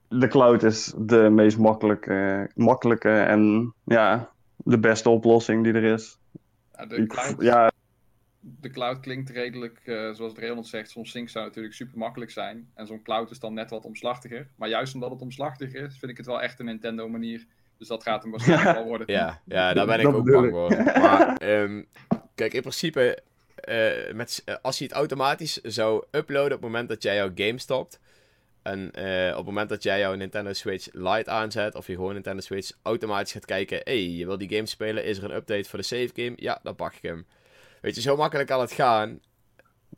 de cloud is de meest makkelijke, makkelijke en ja, de beste oplossing die er is. Ja, de, cloud, ja. de cloud klinkt redelijk, uh, zoals Raymond zegt, zo'n sync zou natuurlijk super makkelijk zijn. En zo'n cloud is dan net wat omslachtiger. Maar juist omdat het omslachtiger is, vind ik het wel echt een Nintendo manier. Dus dat gaat hem waarschijnlijk [laughs] wel worden. Ja, ja daar ben ik ook bang voor. Maar um, kijk, in principe, uh, met, als je het automatisch zou uploaden op het moment dat jij jouw game stopt, en uh, op het moment dat jij jouw Nintendo Switch Lite aanzet, of je gewoon Nintendo Switch automatisch gaat kijken, hey, je wil die game spelen, is er een update voor de save game? Ja, dan pak ik hem. Weet je, zo makkelijk kan het gaan.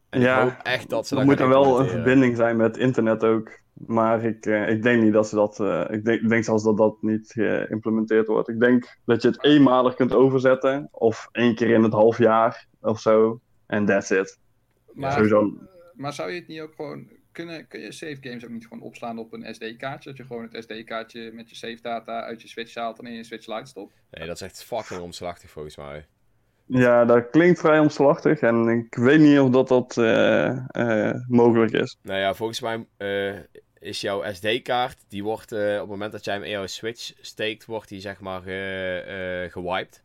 En ja, ik hoop echt dat ze Er moet er wel een verbinding zijn met internet ook. Maar ik, uh, ik denk niet dat ze dat. Uh, ik, denk, ik denk zelfs dat dat niet geïmplementeerd wordt. Ik denk dat je het eenmalig kunt overzetten. Of één keer in het half jaar of zo. En that's it. Maar, maar zou je het niet ook gewoon. Kunnen, kun je save games ook niet gewoon opslaan op een SD-kaartje? Dat je gewoon het SD-kaartje met je save data uit je Switch haalt en in je Switch Lite stopt? Nee, dat is echt fucking omslachtig volgens mij. Ja, dat klinkt vrij omslachtig en ik weet niet of dat, dat uh, uh, mogelijk is. Nou ja, volgens mij uh, is jouw SD-kaart, die wordt op het moment dat jij hem in jouw Switch steekt, wordt die zeg maar gewiped.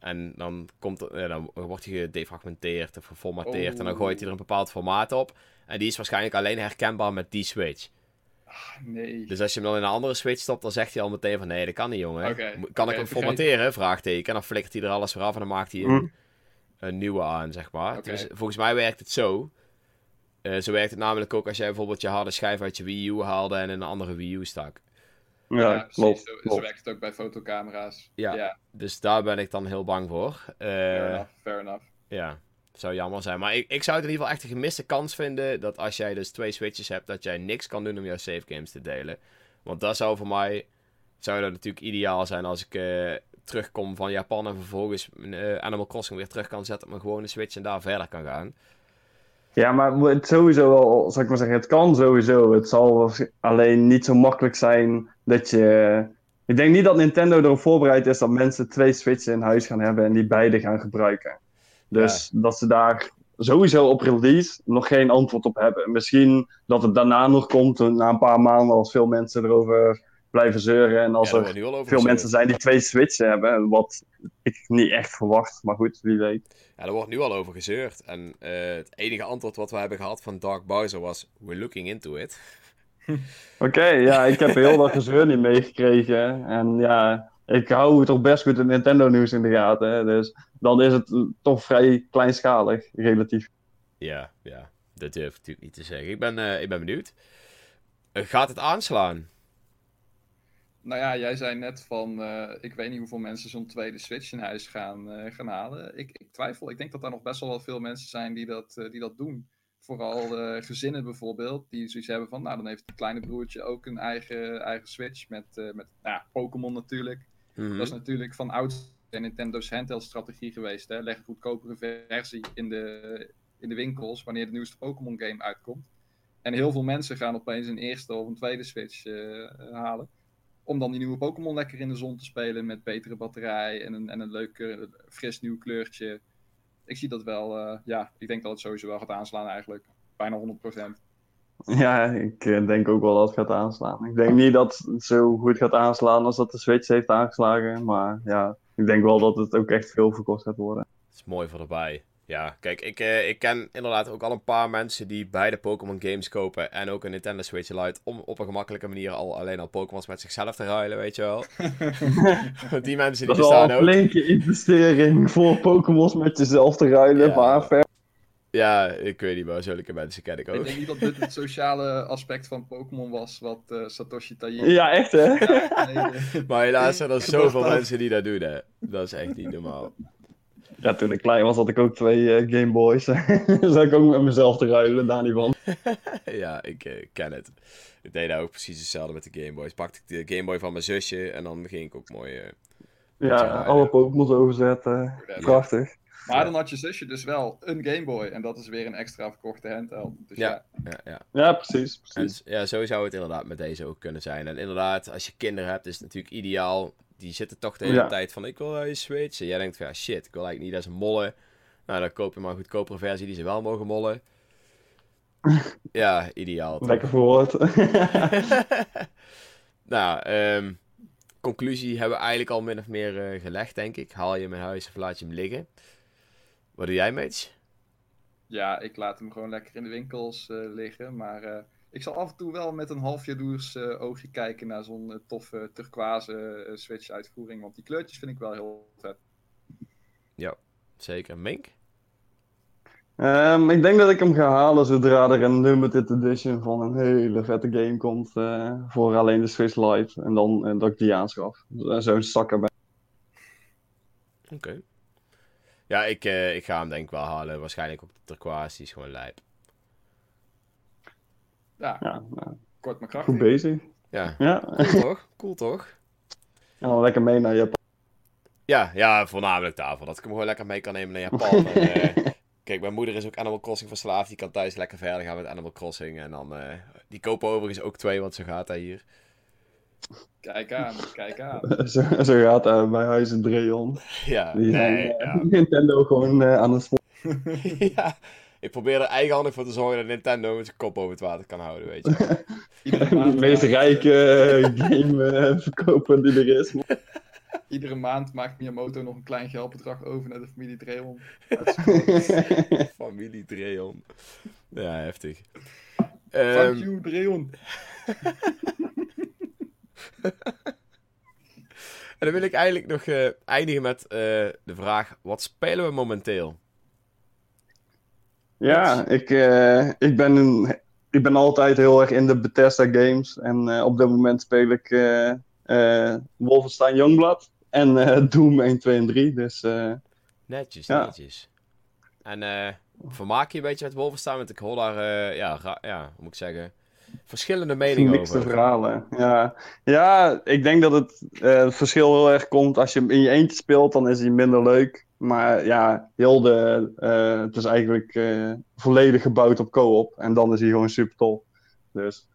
En dan, komt, dan wordt hij gedefragmenteerd of geformateerd en dan gooit hij er een bepaald formaat op. En die is waarschijnlijk alleen herkenbaar met die Switch. Ah, nee. Dus als je hem dan in een andere Switch stopt, dan zegt hij al meteen van nee, dat kan niet, jongen. kan ik hem formateren? Vraagteken. En dan flikkert hij er alles weer af en dan maakt hij een, een nieuwe aan, zeg maar. Dus volgens mij werkt het zo. Uh, zo werkt het namelijk ook als jij bijvoorbeeld je harde schijf uit je Wii U haalde en in een andere Wii U stak. Ja, ja klopt, zo, zo, werkt het ook bij fotocamera's. Ja, ja, dus daar ben ik dan heel bang voor. Uh, fair enough, fair enough. Ja, zou jammer zijn. Maar ik, ik zou het in ieder geval echt een gemiste kans vinden dat als jij dus twee switches hebt, dat jij niks kan doen om jouw save games te delen. Want dat zou voor mij, zou dat natuurlijk ideaal zijn als ik uh, terugkom van Japan en vervolgens uh, Animal Crossing weer terug kan zetten op mijn gewone switch en daar verder kan gaan. Ja, maar het sowieso wel, zal ik maar zeggen, het kan sowieso. Het zal alleen niet zo makkelijk zijn dat je... Ik denk niet dat Nintendo erop voorbereid is dat mensen twee Switches in huis gaan hebben en die beide gaan gebruiken. Dus dat ze daar sowieso op release nog geen antwoord op hebben. Misschien dat het daarna nog komt, na een paar maanden, als veel mensen erover blijven zeuren. En als er veel mensen zijn die twee Switches hebben, wat ik niet echt verwacht. Maar goed, wie weet. Ja, er wordt nu al over gezeurd. En uh, het enige antwoord wat we hebben gehad van Dark Bowser was: We're looking into it. [laughs] Oké, ja, ik heb heel dat gezeur niet meegekregen. En ja, ik hou toch best goed het Nintendo nieuws in de gaten. Hè? Dus dan is het toch vrij kleinschalig, relatief. Ja, ja, dat durf ik natuurlijk niet te zeggen. Ik ben, uh, ik ben benieuwd. Uh, gaat het aanslaan? Nou ja, jij zei net van, uh, ik weet niet hoeveel mensen zo'n tweede Switch in huis gaan, gaan halen. Ik, ik, twijfel, ik denk dat er nog best wel veel mensen zijn die dat, die dat doen. Vooral gezinnen bijvoorbeeld, die zoiets hebben van, nou dan heeft het kleine broertje ook een eigen, eigen Switch met, met nou, Pokémon natuurlijk. Mhm. Dat is natuurlijk van oud Nintendo's handheld-strategie geweest. Hè? Leg een goedkopere versie in de, in de winkels wanneer de nieuwste Pokémon-game uitkomt. En heel veel mensen gaan opeens een eerste of een tweede Switch halen. Om dan die nieuwe Pokémon lekker in de zon te spelen met betere batterij en een, en een leuk uh, fris nieuw kleurtje. Ik zie dat wel, uh, ja, ik denk dat het sowieso wel gaat aanslaan eigenlijk. Bijna 100%. [laughs] Ja, ik eh, denk ook wel dat het gaat aanslaan. Ik denk niet dat het zo goed gaat aanslaan als dat de Switch heeft aangeslagen. Maar ja, ik denk wel dat het ook echt veel verkocht gaat worden. Het is mooi voor erbij. Ja, kijk, ik, eh, ik ken inderdaad ook al een paar mensen die beide Pokémon games kopen en ook een Nintendo Switch Lite om op een gemakkelijke manier al alleen al Pokémons met zichzelf te ruilen, weet je wel. [laughs] die mensen die bestaan ook. Dat is al een flinke investering voor Pokémons met jezelf te ruilen, ja. maar ver ja, ik weet niet, maar zulke mensen ken ik ook. Ik denk niet dat dit het sociale aspect van Pokémon was, wat uh, Satoshi Tajiri... Ja, echt hè? [laughs] maar helaas zijn er [laughs] zoveel mensen die dat doen, hè. Dat is echt niet normaal. Ja, toen ik klein was had ik ook twee uh, Game Boys. [laughs] Zou ik ook met mezelf te ruilen, daar niet van. [laughs] ja, ik uh, ken het. Ik deed daar ook precies hetzelfde met de Game Boys. Pakte ik de Game Boy van mijn zusje en dan ging ik ook mooi... ja, alle Pokémon overzetten. Prachtig. Maar dan had je zusje dus wel een Game Boy. En dat is weer een extra verkochte handheld. Dus ja, ja. Ja, ja. precies. precies. En, ja, zo zou het inderdaad met deze ook kunnen zijn. En inderdaad, als je kinderen hebt, is het natuurlijk ideaal. Die zitten toch de hele tijd van, ik wil je Switch. En jij denkt van, ja shit, ik wil eigenlijk niet dat ze mollen. Nou, dan koop je maar een goedkopere versie die ze wel mogen mollen. [laughs] ja, ideaal. Toch? Lekker verwoord. [laughs] [laughs] nou, um, conclusie hebben we eigenlijk al min of meer uh, gelegd, denk ik. Haal je hem in huis of laat je hem liggen. Wat doe jij, Meets? Ja, ik laat hem gewoon lekker in de winkels uh, liggen. Maar uh, ik zal af en toe wel met een half jaloers uh, oogje kijken naar zo'n toffe turquoise Switch uitvoering. Want die kleurtjes vind ik wel heel vet. Ja, zeker. Mink? Um, ik denk dat ik hem ga halen zodra er een limited edition van een hele vette game komt. voor alleen de Switch Lite. En dan dat ik die aanschaf. Zo'n zakker bij. Oké. Ja, ik, uh, ik ga hem denk ik wel halen. Waarschijnlijk ook de turquoise, die is gewoon lijp. Ja, ja nou, kort maar krachtig. Goed bezig. Ja, ja. cool toch? Cool toch? Ja, lekker mee naar Japan. Ja, ja, voornamelijk daarvoor. Dat ik hem gewoon lekker mee kan nemen naar Japan. [laughs] en, uh, kijk, mijn moeder is ook Animal Crossing verslaafd. Die kan thuis lekker verder gaan met Animal Crossing. En dan, uh, die kopen overigens ook twee, want zo gaat hij hier. Kijk aan, kijk aan. [laughs] zo, zo gaat hij bij huis in Dreon. Ja, Die zijn nee, uh, ja. [laughs] Nintendo gewoon aan het ja, ik probeer er eigenhandig voor te zorgen dat Nintendo met zijn kop over het water kan houden, weet je. [laughs] de meest rijke game verkopen die er is. [laughs] Iedere maand maakt Miyamoto nog een klein geldbedrag over naar de familie Dreon. [laughs] familie Dreon. Ja, heftig. Fuck um... you, Dreon. en dan wil ik eigenlijk nog uh, eindigen met uh, de vraag: wat spelen we momenteel? Ja, ik, uh, ik, ben een, ik ben altijd heel erg in de Bethesda games. En op dit moment speel ik Wolfenstein Youngblood en [laughs] Doom 1, 2 en 3. Dus, netjes, ja. netjes. En vermaak je een beetje met Wolfenstein? Want ik hoor daar, ja, ja, hoe moet ik zeggen verschillende meningen Mixte over. verhalen, ja. Ja, ik denk dat het, uh, het verschil heel erg komt. Als je hem in je eentje speelt, dan is hij minder leuk. Maar ja, heel de, uh, het is eigenlijk uh, volledig gebouwd op co-op. En dan is hij gewoon super tof. Dus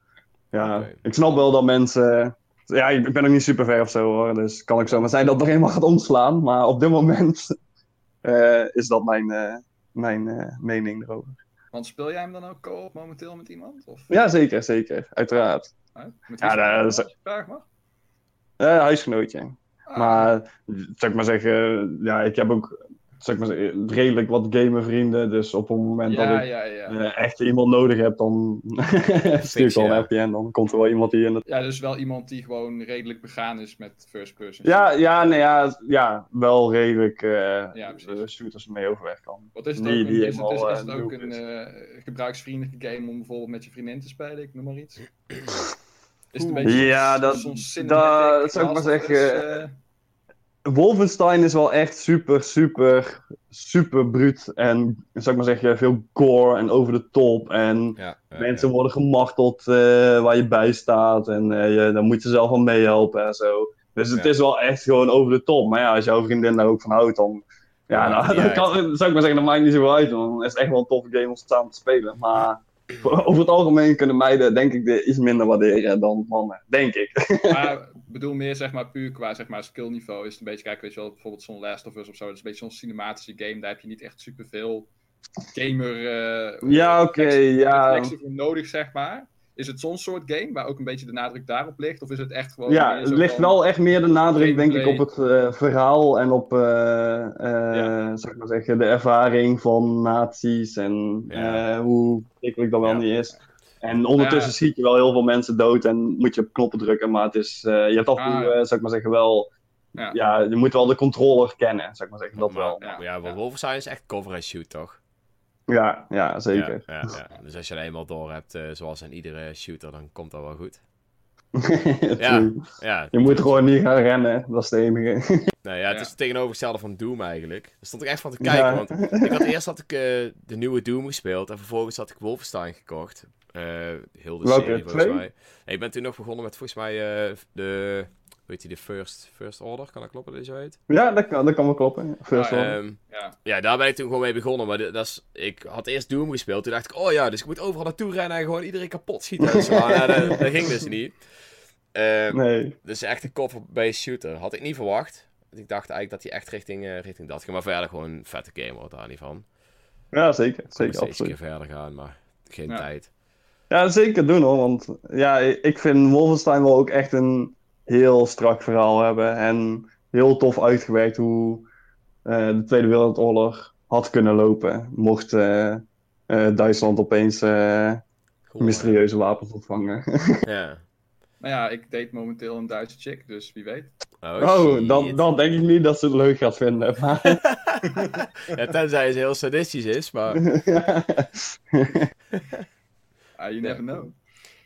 ja, okay. ik snap wel dat mensen... Ja, ik ben ook niet super ver of zo hoor. Dus kan ik zomaar zijn dat er eenmaal gaat omslaan. Maar op dit moment [laughs] is dat mijn, mijn mening erover. Want speel jij hem dan ook co-op momenteel met iemand? Of? Ja, zeker, zeker. Uiteraard. Met ja, dat is... Vraag mag? Uh, huisgenootje. Ah. Maar, zou ik maar zeggen, ja, ik heb ook zeg maar zeggen, redelijk wat gamervrienden. Dus op het moment ja, dat ik ja, ja. Uh, echt iemand nodig heb, dan [laughs] stuur ik wel een appje en dan komt er wel iemand die in het... Ja, dus wel iemand die gewoon redelijk begaan is met first person. Ja, ja, nee, ja, ja wel redelijk uh, ja, shooters mee overweg kan. Wat is het die, ook, die een, is het, is, is het ook een uh, gebruiksvriendelijke game om bijvoorbeeld met je vriendin te spelen? Ik noem maar iets. [clears throat] Is het een beetje ja, dat, dat zou ik maar zeggen... Wolfenstein is wel echt super, super, super bruut. En, zou ik maar zeggen, veel gore en over de top. En ja, mensen ja. worden gemarteld uh, waar je bij staat. En uh, je, dan moet je zelf wel meehelpen en zo. Dus het is wel echt gewoon over de top. Maar ja, als jouw vriendin daar ook van houdt, dan... Ja, nou, dan kan, zou ik maar zeggen, dat maakt niet zo uit. Dan is het echt wel een toffe game om samen te spelen. Maar over het algemeen kunnen meiden, denk ik, de iets minder waarderen dan mannen. Denk ik. [laughs] Maar ik bedoel meer, zeg maar, puur qua zeg maar, skillniveau. Is het een beetje, kijk, weet je wel, bijvoorbeeld zo'n Last of Us of zo. Dat is een beetje zo'n cinematische game. Daar heb je niet echt superveel gamer... Uh, ja, oké, okay, ja. voor nodig, zeg maar. Is het zo'n soort game waar ook een beetje de nadruk daarop ligt? Of is het echt gewoon... Ja, het ligt wel echt meer de nadruk, denk ik, op het uh, verhaal en op, uh, ja. zeg ik maar zeggen, de ervaring van nazi's en ja. hoe ik dat wel ja. niet is. En ondertussen ja. schiet je wel heel veel mensen dood en moet je op knoppen drukken, maar het is, uh, je hebt af en toe, ah, uh, zeg maar zeggen, wel, ja. ja. je moet wel de controller kennen, zeg maar zeggen, dat maar, wel. Ja, ja Wolfenstein is echt cover and shoot, toch? Ja, ja, zeker. Ja, ja, Dus als je er eenmaal door hebt, uh, zoals in iedere shooter, dan komt dat wel goed. [laughs] ja, ja. Je moet gewoon niet gaan rennen, dat is de enige. nee, ja, het is het tegenovergestelde van Doom eigenlijk. Daar stond ik echt van te kijken, want ik had [laughs] eerst had ik, de nieuwe Doom gespeeld en vervolgens had ik Wolfenstein gekocht. Uh, heel de Welke, serie volgens twee? mij. Nee, ik ben toen nog begonnen met volgens mij uh, de, weet je, de first, first Order, kan dat kloppen dat je zo heet? Ja, dat kan, dat kan wel kloppen. First ah, Order. Um, ja. ja, daar ben ik toen gewoon mee begonnen, maar dat is, ik had eerst Doom gespeeld, toen dacht ik, oh ja, dus ik moet overal naartoe rennen en gewoon iedereen kapot schieten. [laughs] Dus, maar, dat, dat, ging dus niet. Um, nee. Dus echt een cover-based shooter, had ik niet verwacht. Ik dacht eigenlijk dat hij echt richting, uh, richting dat ging, maar verder gewoon een vette game wordt daar niet van. Ja, zeker. Zeker, steeds absoluut. een keer verder gaan, maar geen Ja. tijd. Ja, zeker doen hoor. Want ja, ik vind Wolfenstein wel ook echt een heel strak verhaal hebben. En heel tof uitgewerkt hoe eh, de Tweede Wereldoorlog had kunnen lopen. Mocht eh, eh, Duitsland opeens Cool, mysterieuze wapens ontvangen. [laughs] Ja. Nou ja, ik date momenteel een Duitse chick, dus wie weet. Oh, Oh, dan, dan denk ik niet dat ze het leuk gaat vinden. [laughs] Maar, ja, tenzij ze heel sadistisch is, maar... [laughs] Ah, you never know.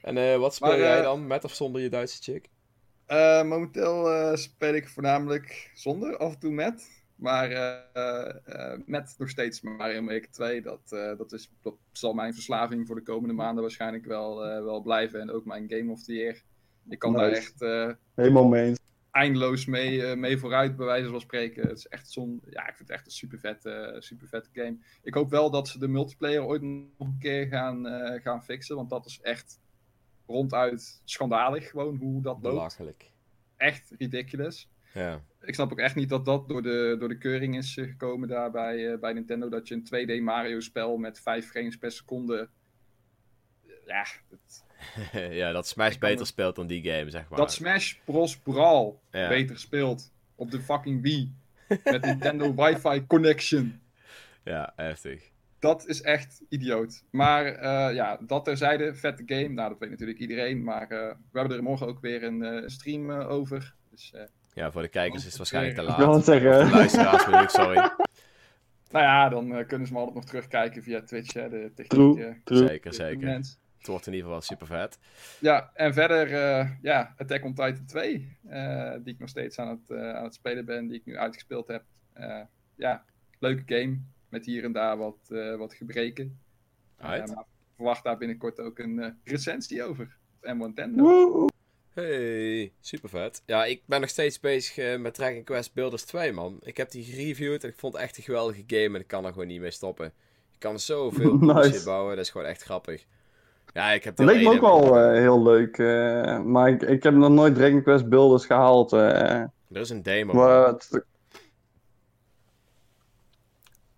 En eh, wat speel Maar, jij dan, met of zonder je Duitse chick? Eh, momenteel eh, speel ik voornamelijk zonder, af en toe met. Maar uh, uh, met nog steeds Mario Maker 2. Dat, dat, is, dat zal mijn verslaving voor de komende maanden waarschijnlijk wel, wel blijven. En ook mijn Game of the Year. Ik kan nice. daar echt Helemaal mee eindeloos mee, mee vooruit, bij wijze van spreken. Het is echt zo'n. Ja, ik vind het echt een super vette, super vette game. Ik hoop wel dat ze de multiplayer ooit nog een keer gaan, gaan fixen. Want dat is echt ronduit schandalig. Gewoon hoe dat loopt. Belachelijk. Echt ridiculous. Ja. Ik snap ook echt niet dat dat door de, door de keuring is gekomen daar bij, uh, bij Nintendo. Dat je een 2D Mario spel met 5 frames per seconde. Ja, dat... [laughs] ja, dat Smash beter speelt dan die game, zeg maar. Dat Smash Bros. Brawl ja. beter speelt op de fucking Wii. met Nintendo Wi-Fi connection. [laughs] Ja, heftig. Dat is echt idioot. Maar uh, ja, dat terzijde, vette game. Nou, dat weet natuurlijk iedereen. Maar uh, we hebben er morgen ook weer een stream over. Dus ja, voor de kijkers is het waarschijnlijk te laat. Ik wil het zeggen. Voor de luisteraars bedoel ik, sorry. [laughs] Nou ja, dan uh, kunnen ze me altijd nog terugkijken via Twitch, hè, de techniek. True, true. Zeker, zeker. Het wordt in ieder geval super vet. Ja, en verder, uh, ja, Attack on Titan 2, die ik nog steeds aan het, aan het spelen ben, die ik nu uitgespeeld heb. ja, leuke game, met hier en daar wat, wat gebreken. maar verwacht daar binnenkort ook een recensie over. En Nintendo. Woe! Hey, super vet. Ja, ik ben nog steeds bezig uh, met Dragon Quest Builders 2, man. Ik heb die gereviewd en ik vond het echt een geweldige game en ik kan er gewoon niet mee stoppen. Je kan zoveel [laughs] nice. shit bouwen, dat is gewoon echt grappig. Ja, ik heb dat leek me ook wel uh, heel leuk, uh, maar ik, ik heb nog nooit Dragon Quest Builders gehaald. er is een demo. Wat...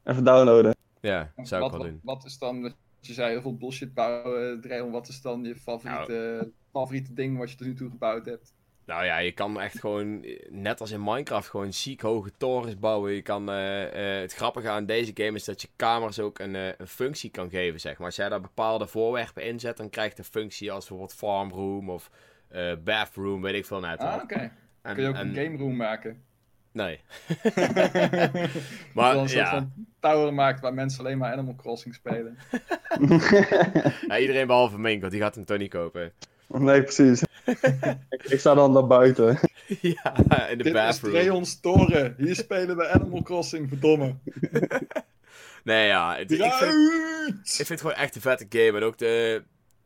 Even downloaden. Ja, zou wat, ik wel doen. Wat is dan, wat je zei, heel veel bullshit bouwen, Dragon, wat is dan je favoriete... Nou favoriete ding wat je tot nu toe gebouwd hebt? Nou ja, je kan echt gewoon, net als in Minecraft, gewoon ziek hoge torens bouwen. Je kan, uh, uh, het grappige aan deze game is dat je kamers ook een, uh, een, functie kan geven, zeg maar. Als jij daar bepaalde voorwerpen in zet, dan krijgt de functie als bijvoorbeeld farm room of bathroom, weet ik veel net. Ah, oké. Okay. Kun je ook en... een game room maken? Nee. [laughs] maar een ja. van tower maakt waar mensen alleen maar Animal Crossing spelen. [laughs] ja, iedereen behalve Mink, want die gaat hem toch niet kopen. Nee, precies. [laughs] ik sta dan naar buiten. ja, in de Dit bathroom. is Dreons Toren. Hier spelen we Animal Crossing, verdomme. nee, ja. Het, ik, vind, ik vind het gewoon echt een vette game. En ook de,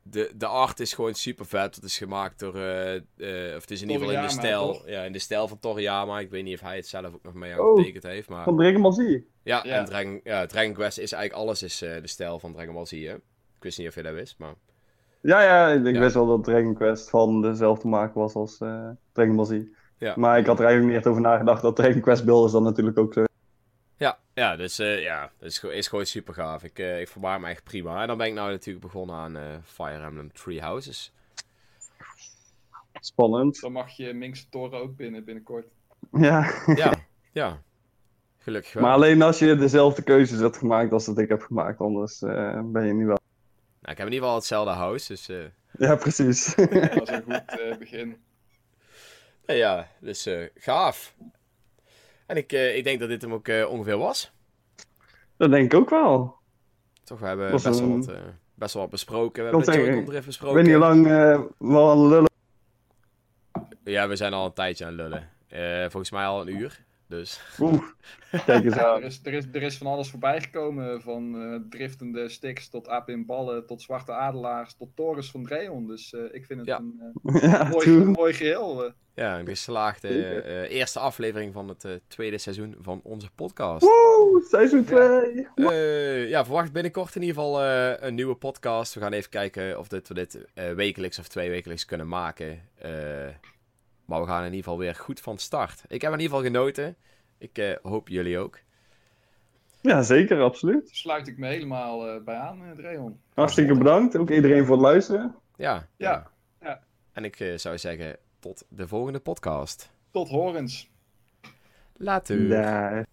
de, de art is gewoon super vet. Het is gemaakt door... Uh, uh, of het is in ieder geval in de stijl... Ja, in de stijl van Toriyama. Ik weet niet of hij het zelf ook nog mee oh, getekend heeft. Maar... Van Dragon Ball Z? Ja, ja. en Dragon, ja, Dragon Quest is eigenlijk alles is, uh, de stijl van Dragon Ball Z, hè? Ik wist niet of je dat wist, maar... Ja, ja, ik ja. wist wel dat Dragon Quest van dezelfde maak was als uh, Dragon Ball Z. Ja. Maar ik had er eigenlijk niet echt over nagedacht dat Dragon Quest Builders dan natuurlijk ook zo. Ja, ja dus uh, ja, dat is, is gewoon super gaaf. Ik, uh, ik verbaar me echt prima. En dan ben ik nou natuurlijk begonnen aan Fire Emblem Three Houses. Spannend. Dan mag je Minkse Toren ook binnen binnenkort. Ja. ja, [laughs] ja. Gelukkig wel. Maar alleen als je dezelfde keuzes hebt gemaakt als dat ik heb gemaakt, anders ben je niet wel. Nou, ik heb in ieder geval hetzelfde house, dus... Uh... Ja, precies. dat is een goed uh, begin. Ja, dus uh, gaaf. En ik, ik denk dat dit hem ook ongeveer was. Dat denk ik ook wel. Toch, we hebben best, een... wel wat, best wel wat besproken. We hebben zeggen, het Drift besproken. Ik niet hoe lang we aan lullen. Ja, we zijn al een tijdje aan lullen. volgens mij al een uur. Dus. Oeh, kijk eens aan. [laughs] er, is, er, is, er is van alles voorbij gekomen. Van uh, driftende sticks tot Apin ballen, tot zwarte adelaars, tot torens van Dreon. Dus uh, ik vind het ja. een uh, [laughs] ja, mooi, mooi geheel. Ja, een geslaagde eerste aflevering van het tweede seizoen van onze podcast. Woe, seizoen 2! Ja. ja, verwacht binnenkort in ieder geval een nieuwe podcast. We gaan even kijken of dit, we dit wekelijks of twee wekelijks kunnen maken. Maar we gaan in ieder geval weer goed van start. Ik heb in ieder geval genoten. Ik uh, hoop jullie ook. Ja, zeker, absoluut. Sluit ik me helemaal uh, bij aan, uh, Dreon. Hartstikke bedankt. Ook iedereen voor het luisteren. Ja. Ja. ja. En ik zou zeggen, tot de volgende podcast. Tot horens. Later. Daar.